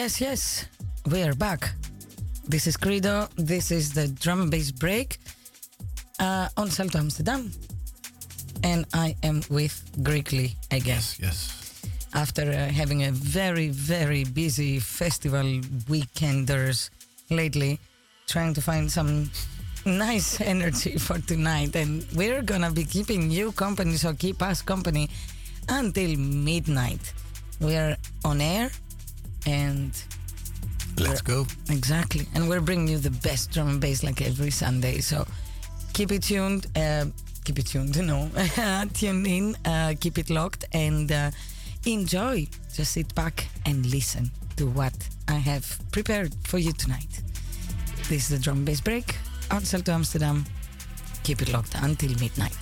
Yes, yes, we are back. This is Credo. This is the drum and bass break uh, on Salto Amsterdam. And I am with Greekly again. Yes, yes. After uh, having a very, very busy festival weekenders lately, trying to find some nice energy for tonight. And we're gonna be keeping you company, so keep us company until midnight. We are on air and Let's go. Exactly. And we're bringing you the best drum and bass like every Sunday. So keep it tuned. Uh, keep it tuned, no. Tune in, uh, keep it locked, and uh, enjoy. Just sit back and listen to what I have prepared for you tonight. This is the drum and bass break on to Amsterdam. Keep it locked until midnight.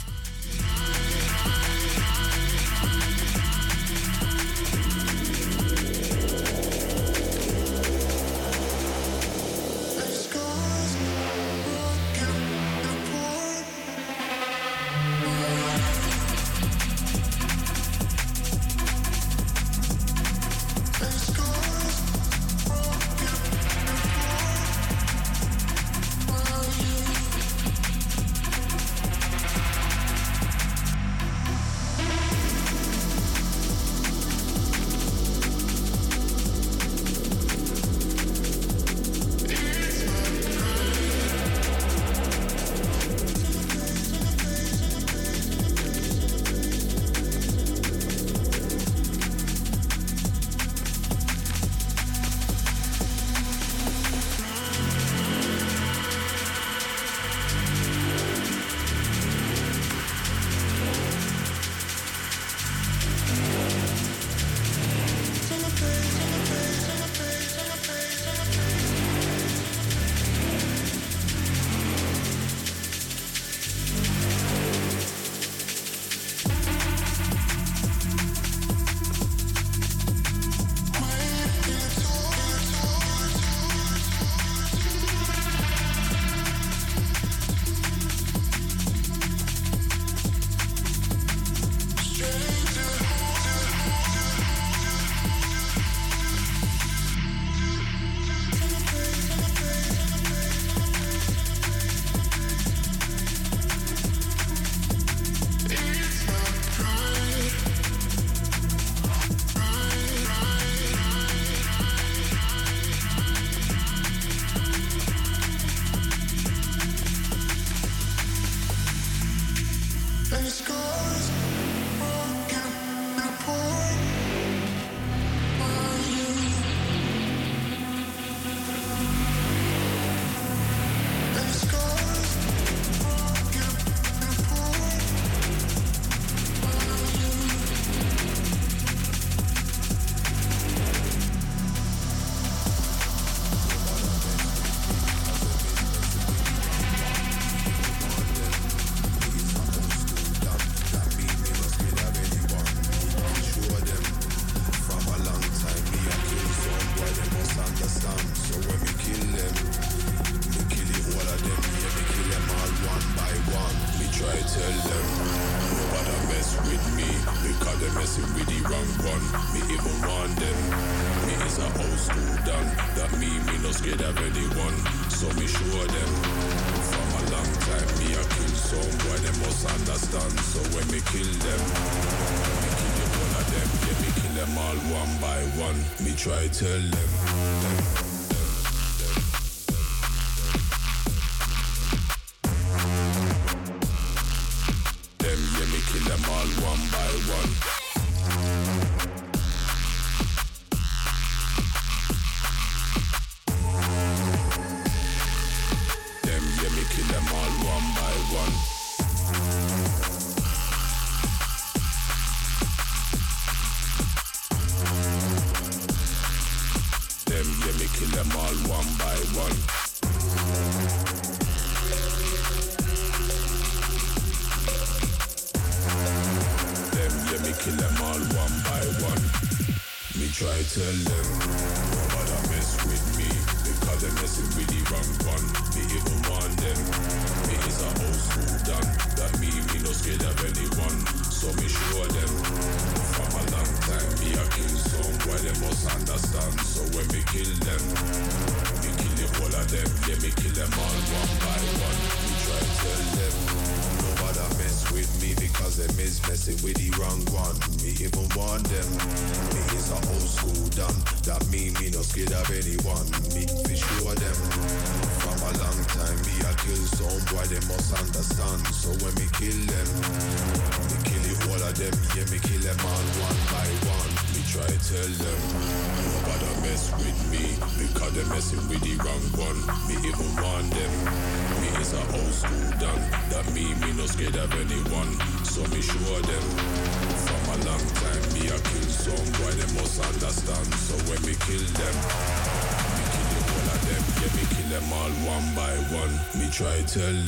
Me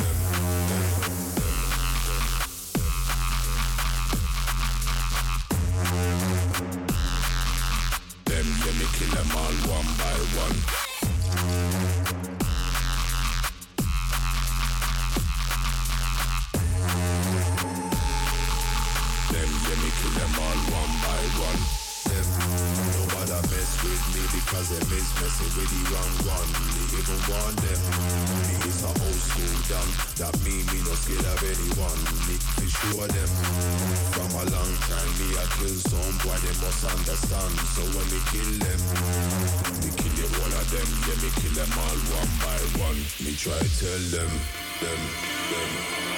try tell them, them, them, them.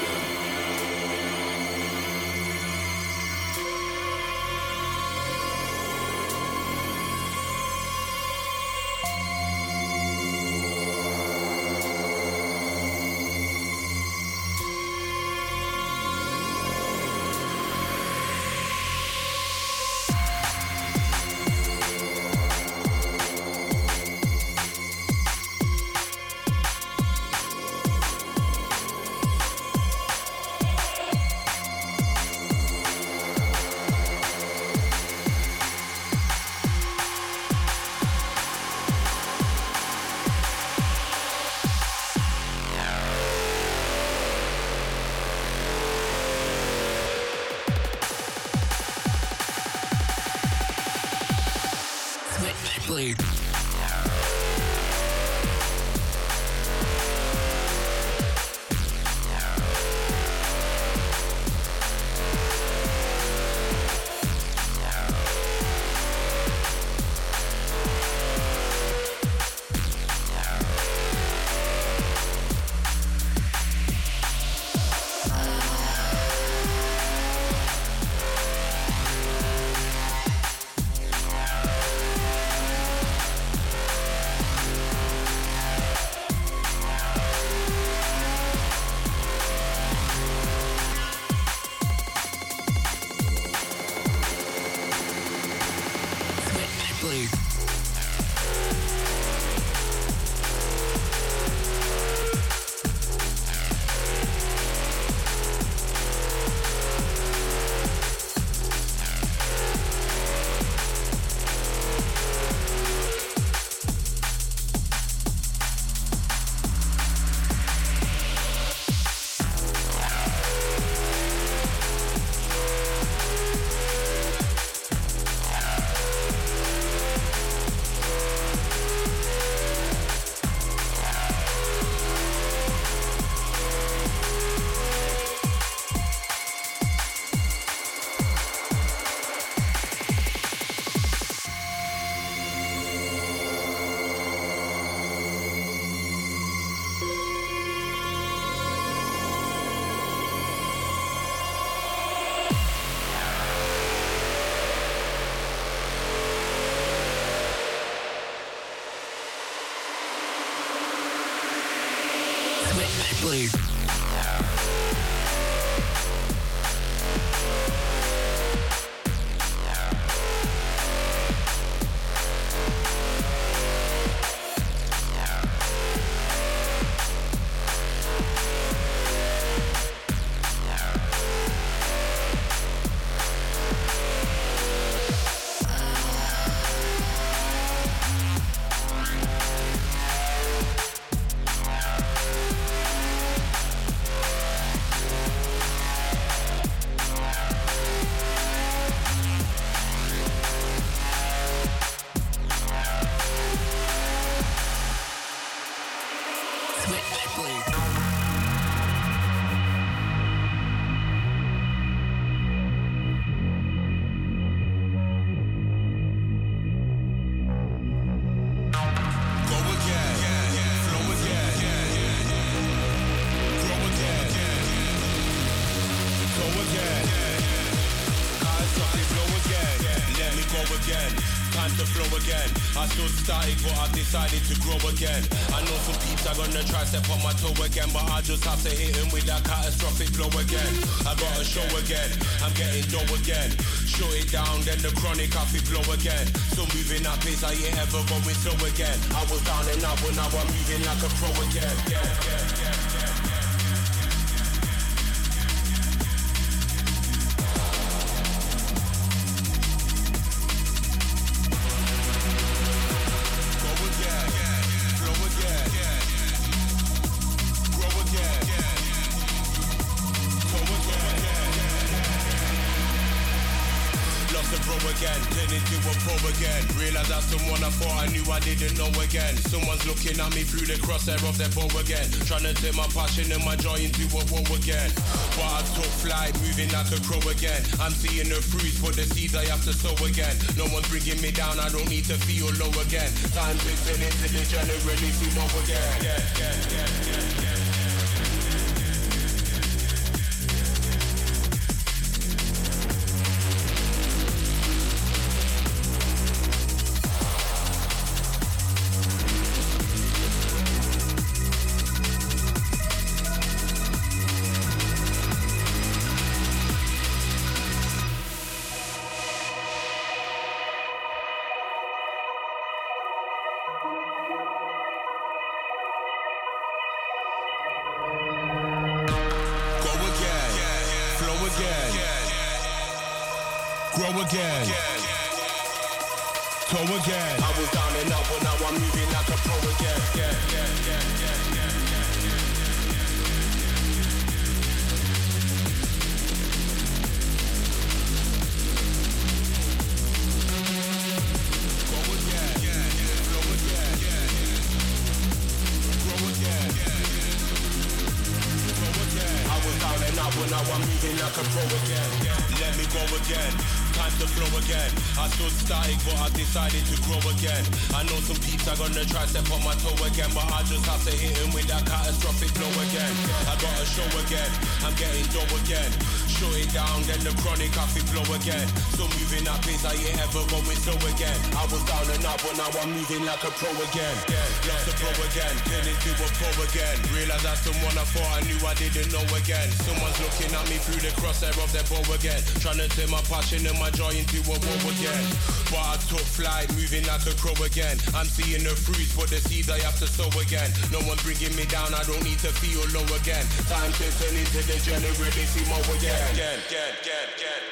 Again. Time to flow again. I stood static, but I've decided to grow again. I know some peeps are gonna try step on my toe again, but I just have to hit him with that catastrophic blow again. I got a show again. I'm getting dough again. Shut it down, then the chronic coffee blow again. So moving that pace, I ain't ever going slow again. I was down and out, but now I'm moving like a pro again. Yeah, yeah, yeah. Me through the crosshair of their bow again. Trying to turn my passion and my joy into a woe again. But I took flight, moving like a crow again. I'm seeing the fruits for the seeds I have to sow again. No one's bringing me down, I don't need to feel low again. Time to turn into the see low again. Yeah, yeah, yeah. Pro again. Lost a pro again. Turn into a pro again. Realize that's someone I thought I knew I didn't know again. Someone's looking at me through the crosshair of their bow again. Trying to turn my passion and my joy into a woe again. But I took flight, moving like a crow again. I'm seeing the fruits, but the seeds I have to sow again. No one's bringing me down, I don't need to feel low again. Time to turn into the generally see more again, again, again, again, again.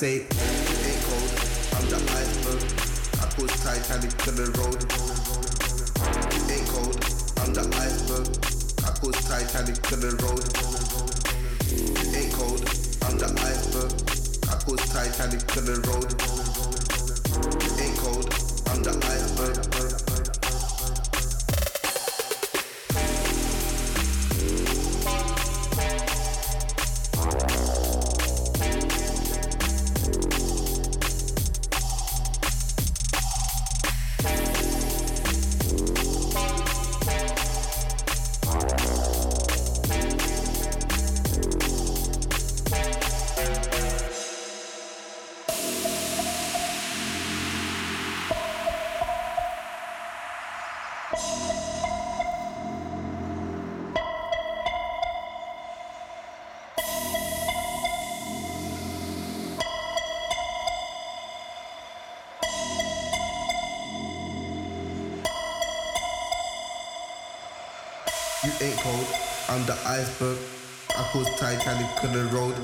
say, ain't cold. I'm the iceberg. I push Titanic to the road.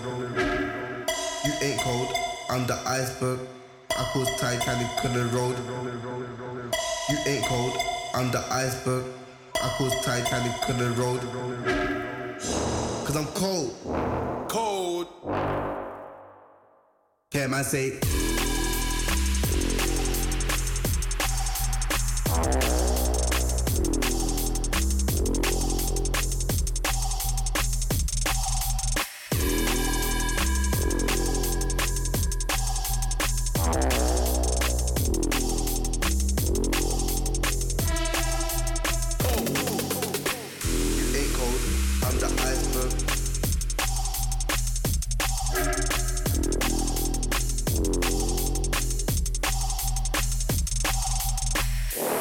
You ain't cold. I'm the iceberg. I push Titanic to the road. You ain't cold. I'm the iceberg. I push Titanic the road. Cause I'm cold. Cold. Yeah, man say.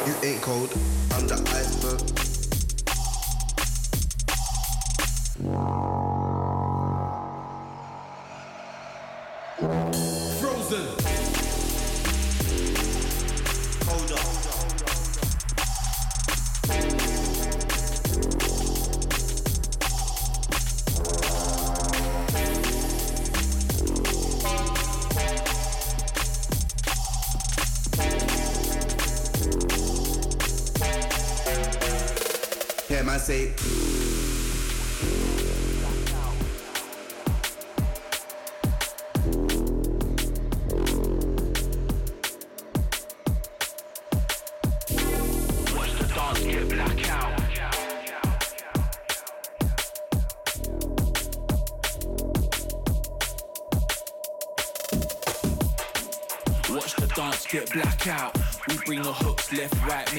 You ain't cold. I'm the iceberg.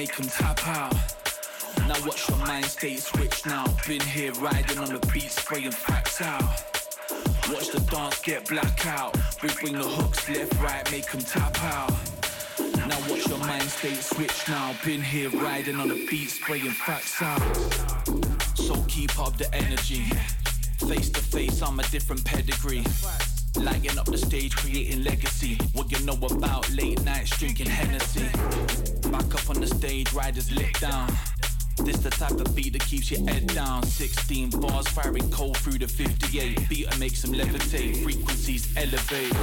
Make them tap out. Now watch your mind state switch now. Been here riding on the beat, spraying facts out. Watch the dance get black out. We bring the hooks left, right, make them tap out. Now watch your mind state switch now. Been here riding on the beat, spraying facts out. So keep up the energy. Face to face, I'm a different pedigree. Lighting up the stage, creating legacy. What you know about late nights, drinking Hennessy. Back up on the stage, riders lit down. This the type of beat that keeps your head down. 16 bars firing cold through the 58. Beat and makes them levitate. Frequencies elevate.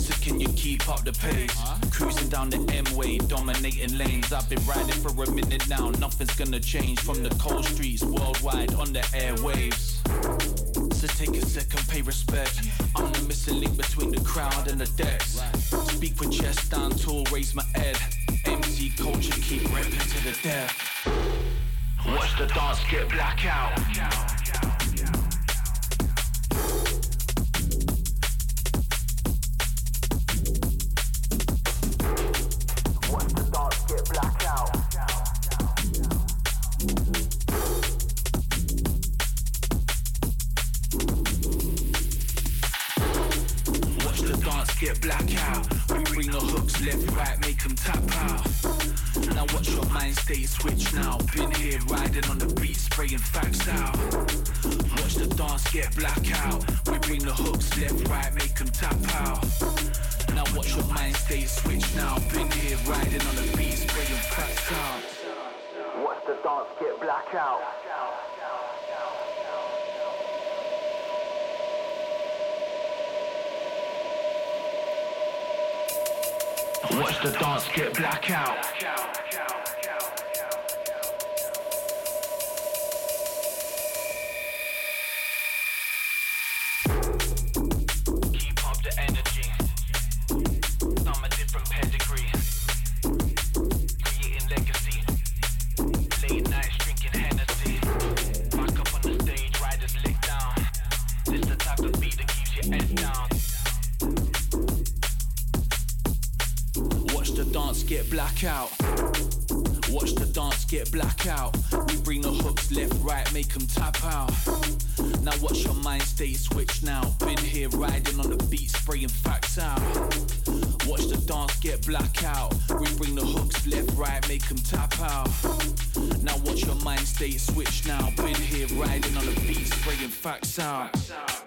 So can you keep up the pace? Cruising down the M-way, dominating lanes. I've been riding for a minute now. Nothing's gonna change from the cold streets worldwide on the airwaves. So take a second, pay respect. I'm the missing link between the crowd and the decks. Speak with chest down tall, raise my head. Culture, keep repping to the death. Watch the dance get black out. Left, right, make them tap out. Now watch your mind state switch now. Been here riding on the beat, spraying facts out. Watch the dance get black out. We bring the hooks left, right, make them tap out. Now watch your mind state switch now. Been here riding on the beat, spraying facts out. Where's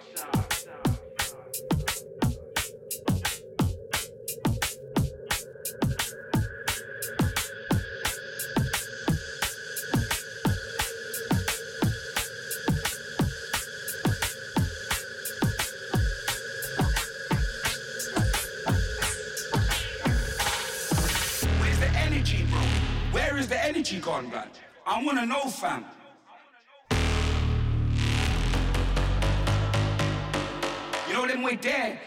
energy gone, man? I wanna know, fam. You know them way dead.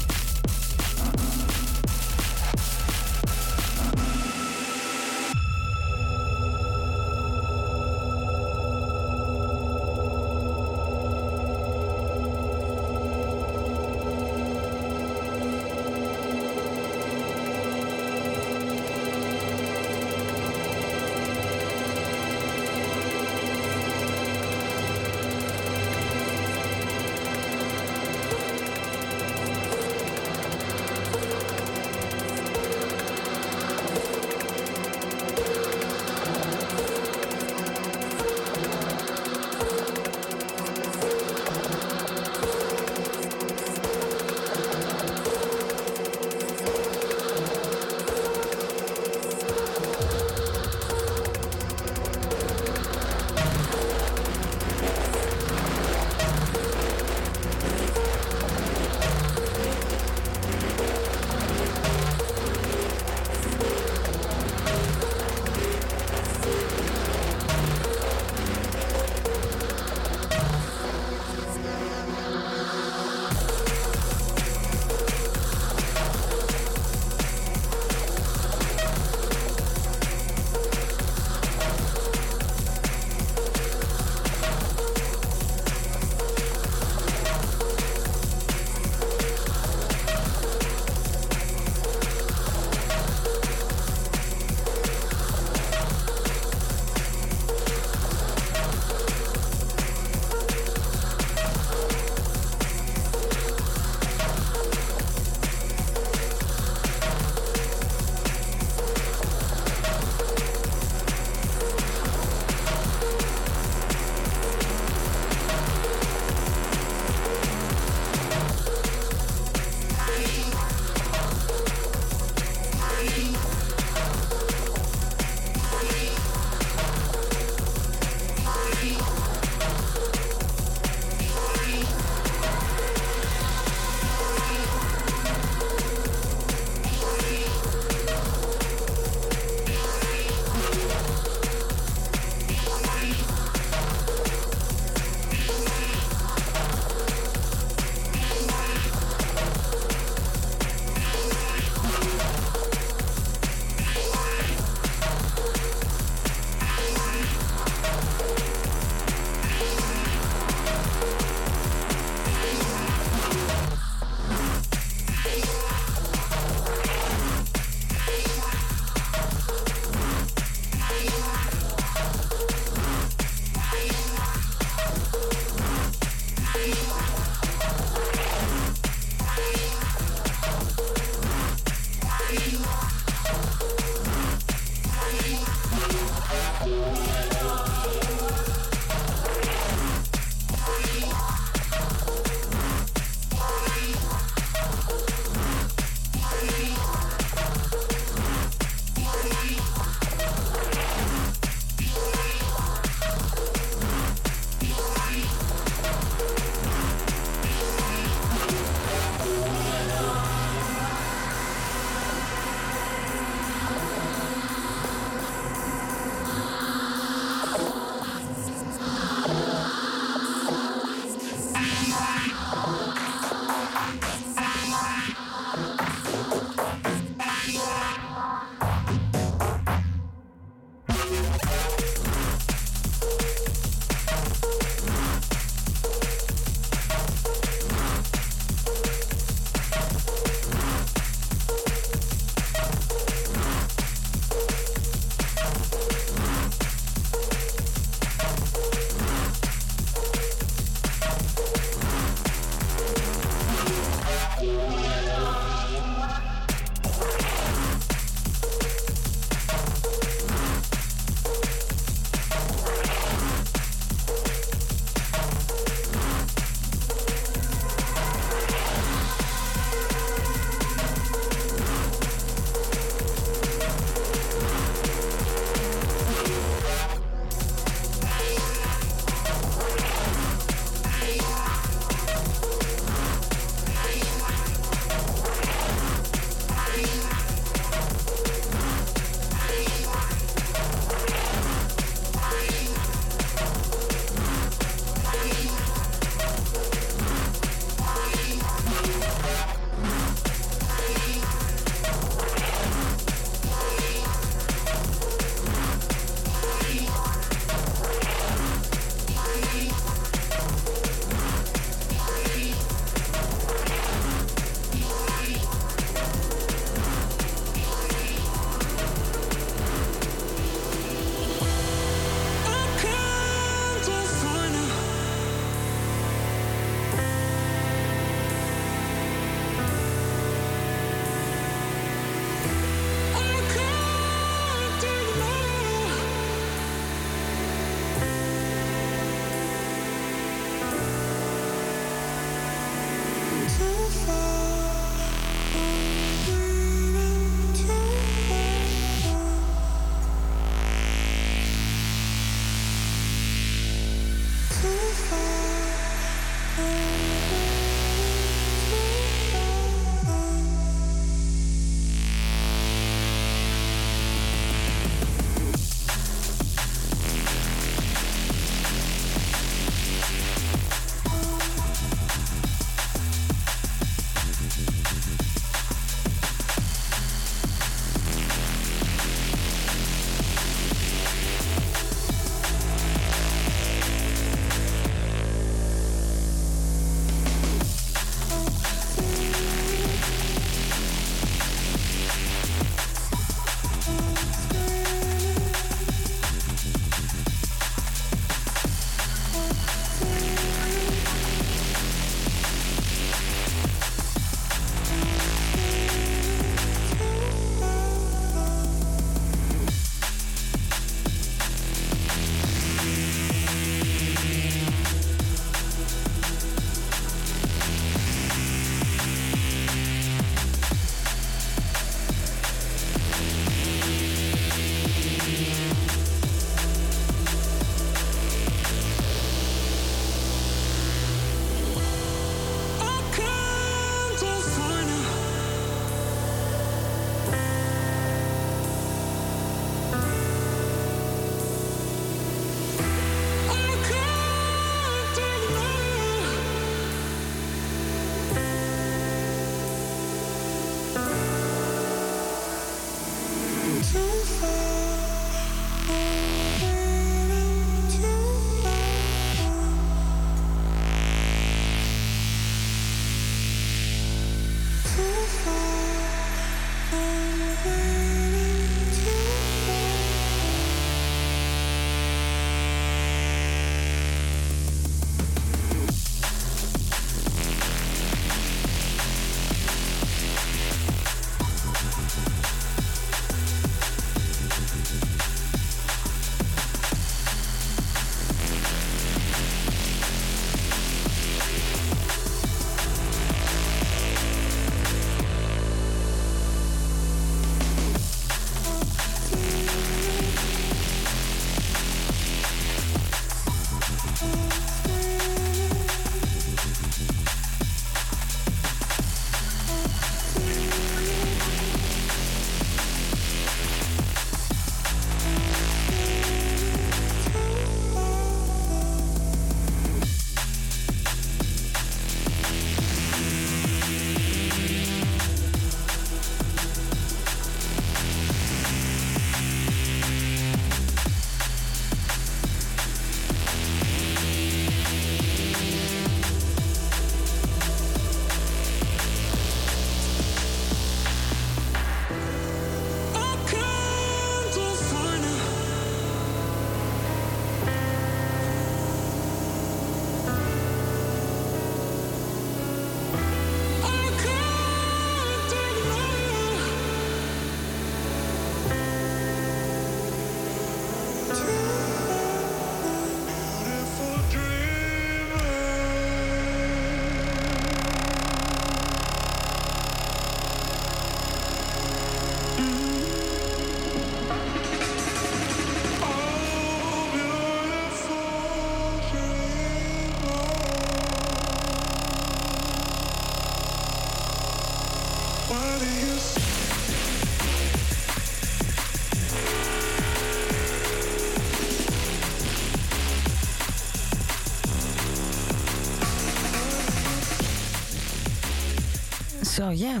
So, yeah,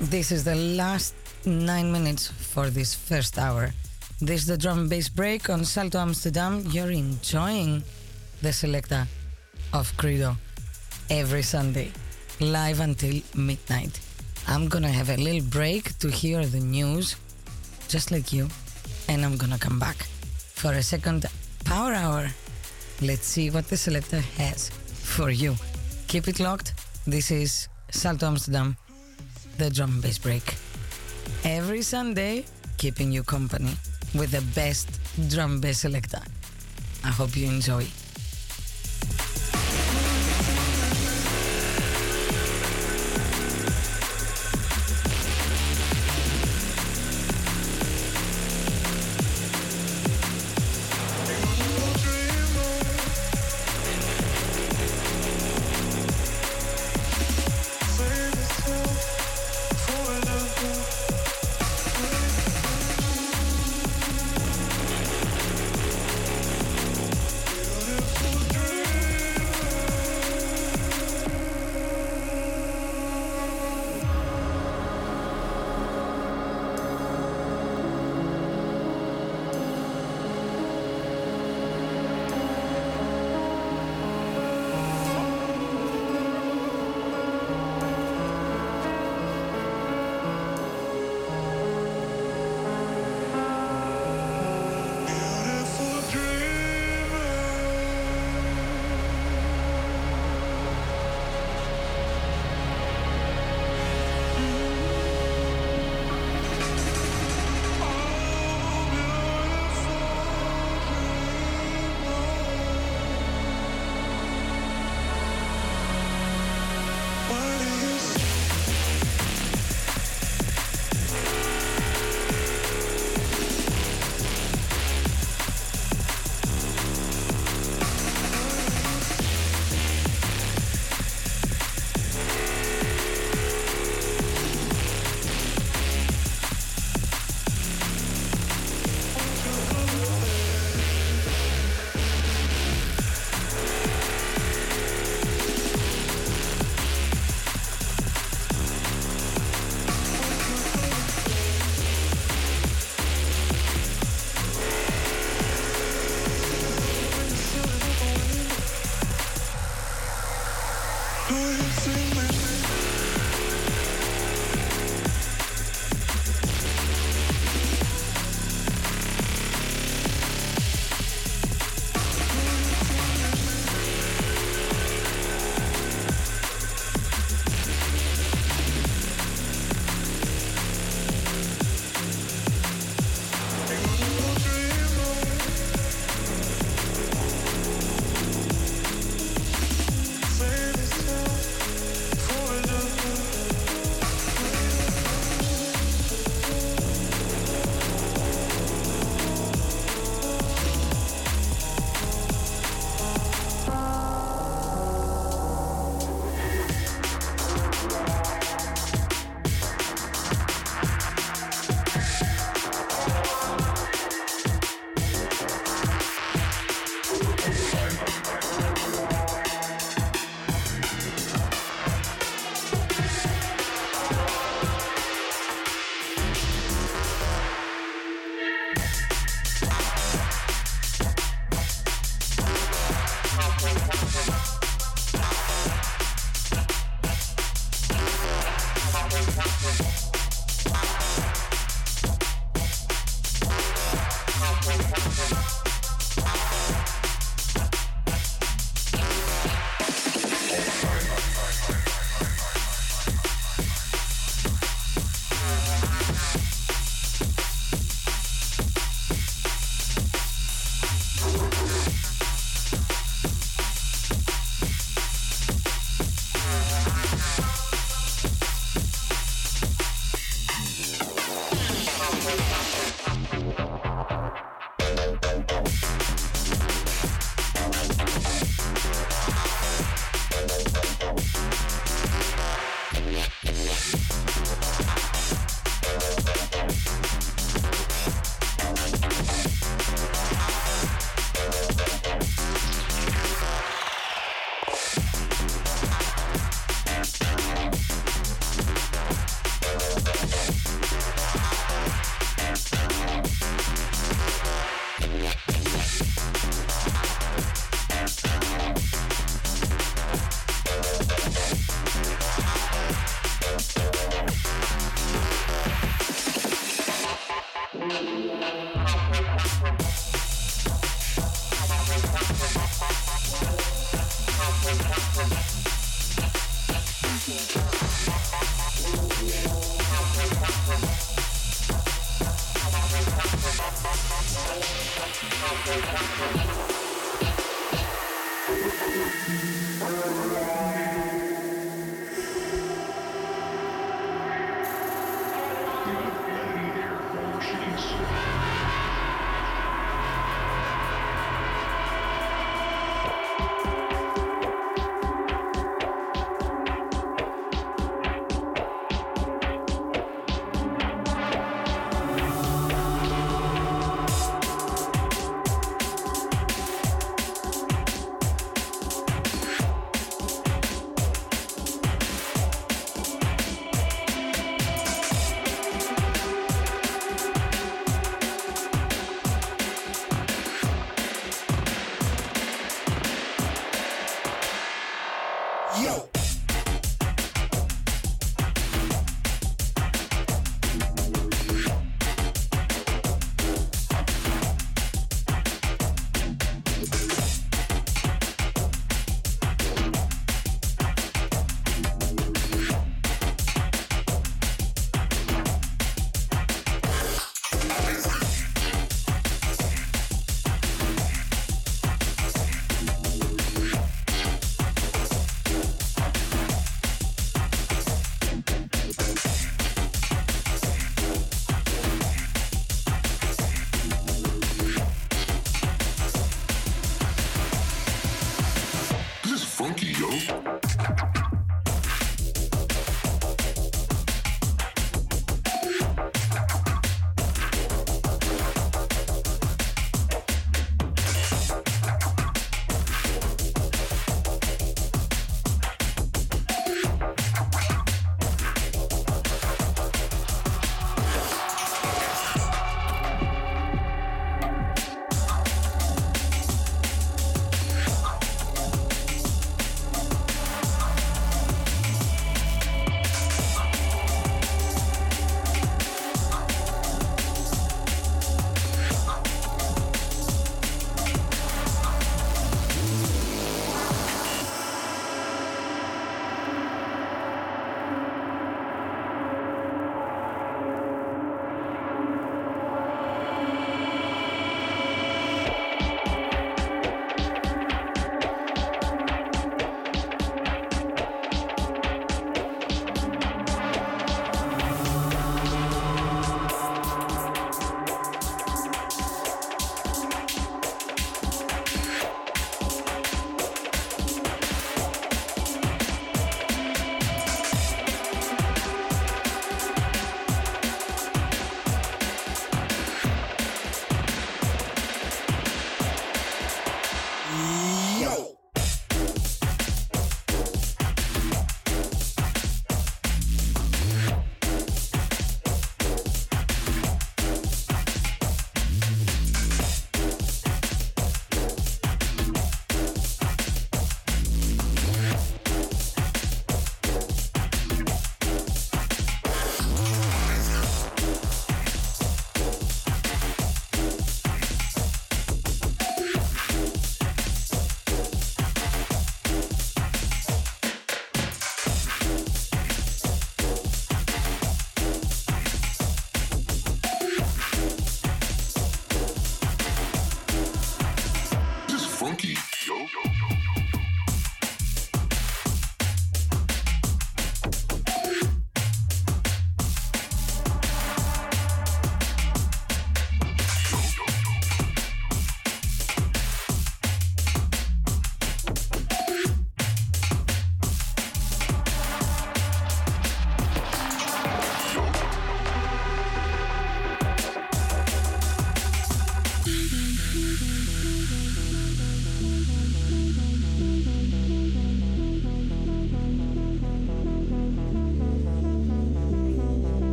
this is the last nine minutes for this first hour. This is the drum and bass break on Salto Amsterdam. You're enjoying the selecta of Credo every Sunday, live until midnight. I'm gonna have a little break to hear the news, just like you, and I'm gonna come back for a second power hour. Let's see what the selector has for you. Keep it locked. This is Salto Amsterdam, the drum and bass break. Every Sunday, keeping you company with the best drum bass selector. I hope you enjoy.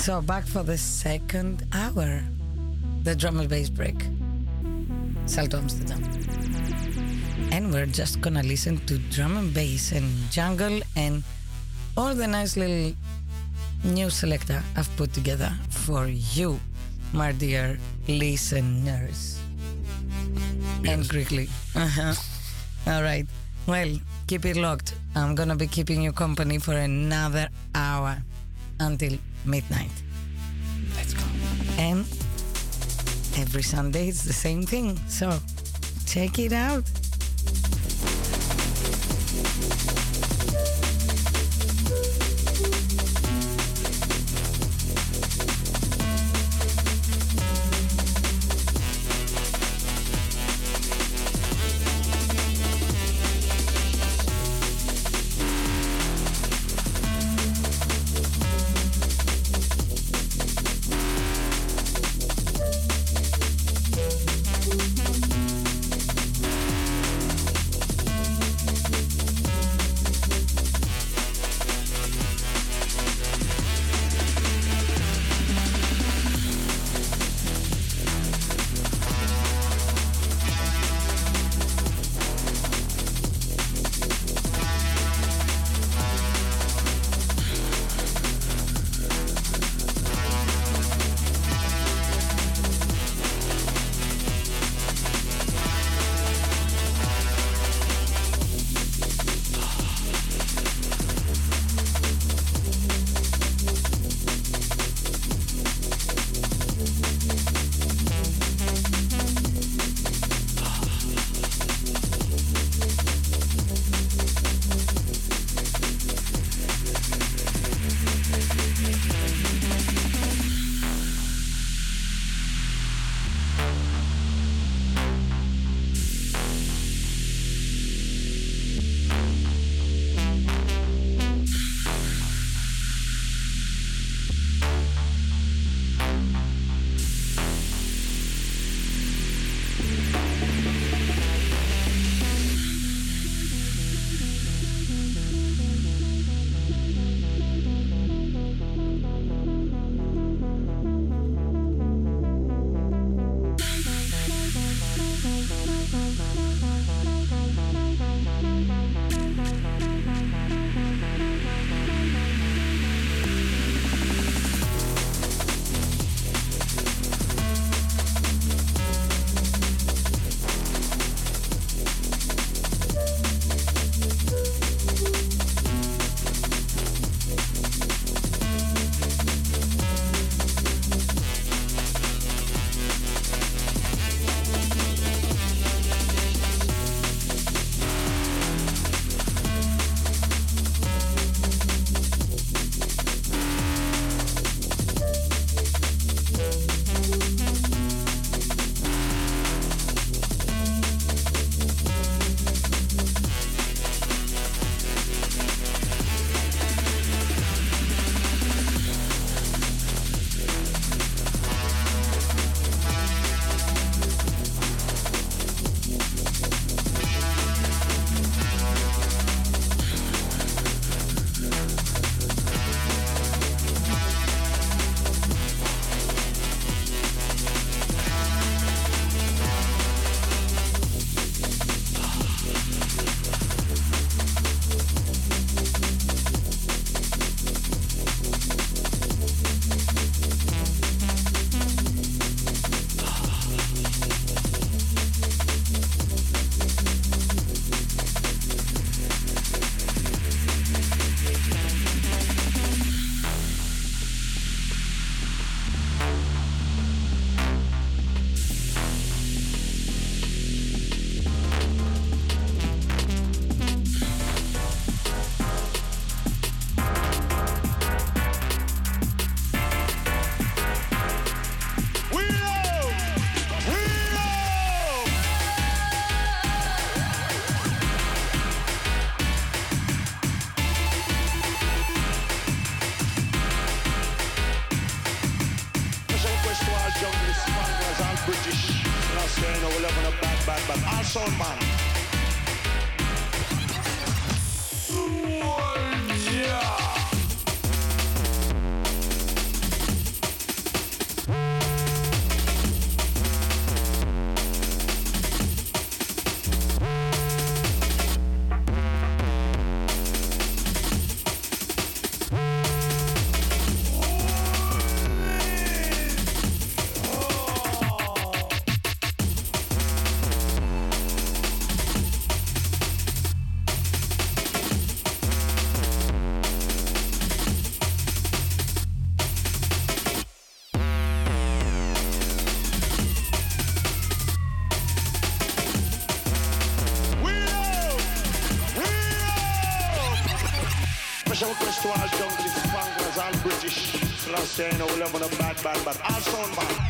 So back for the second hour, the drum and bass break, Salto Amsterdam. And we're just gonna listen to drum and bass and jungle and all the nice little new selector I've put together for you, my dear listeners. Yes. And quickly. Uh-huh. All right. Well, keep it locked. I'm gonna be keeping you company for another hour until midnight. Let's go. And every Sunday it's the same thing. So check it out. All junkies, spanglers, all British. Last year, you know, we live on a bad, bad, bad. All sound man.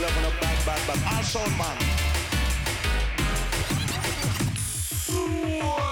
A. All sound man. We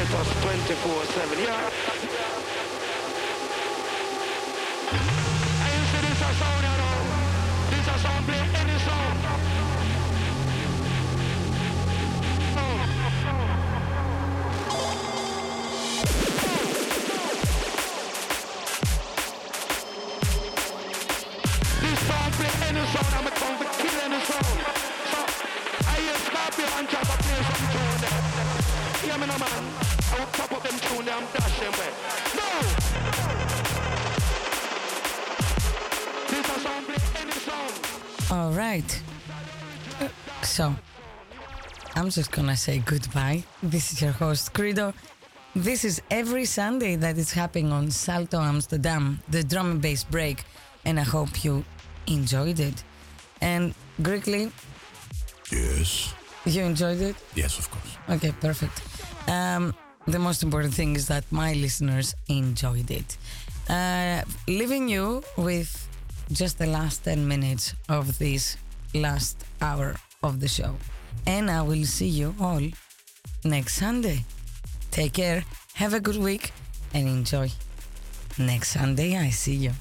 on 24-7, yeah? I'm just gonna say goodbye. This is your host, Credo. This is every Sunday that is happening on Salto Amsterdam, the drum and bass break, and I hope you enjoyed it. And Grigley, Yes. you enjoyed it? Yes, of course. Okay, perfect. Um, the most important thing is that my listeners enjoyed it. Uh, leaving you with just the last 10 minutes of this last hour of the show. And I will see you all next Sunday. Take care, have a good week, and enjoy. Next Sunday, I see you.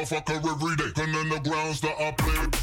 Motherfucker every day, and then the grounds that I play.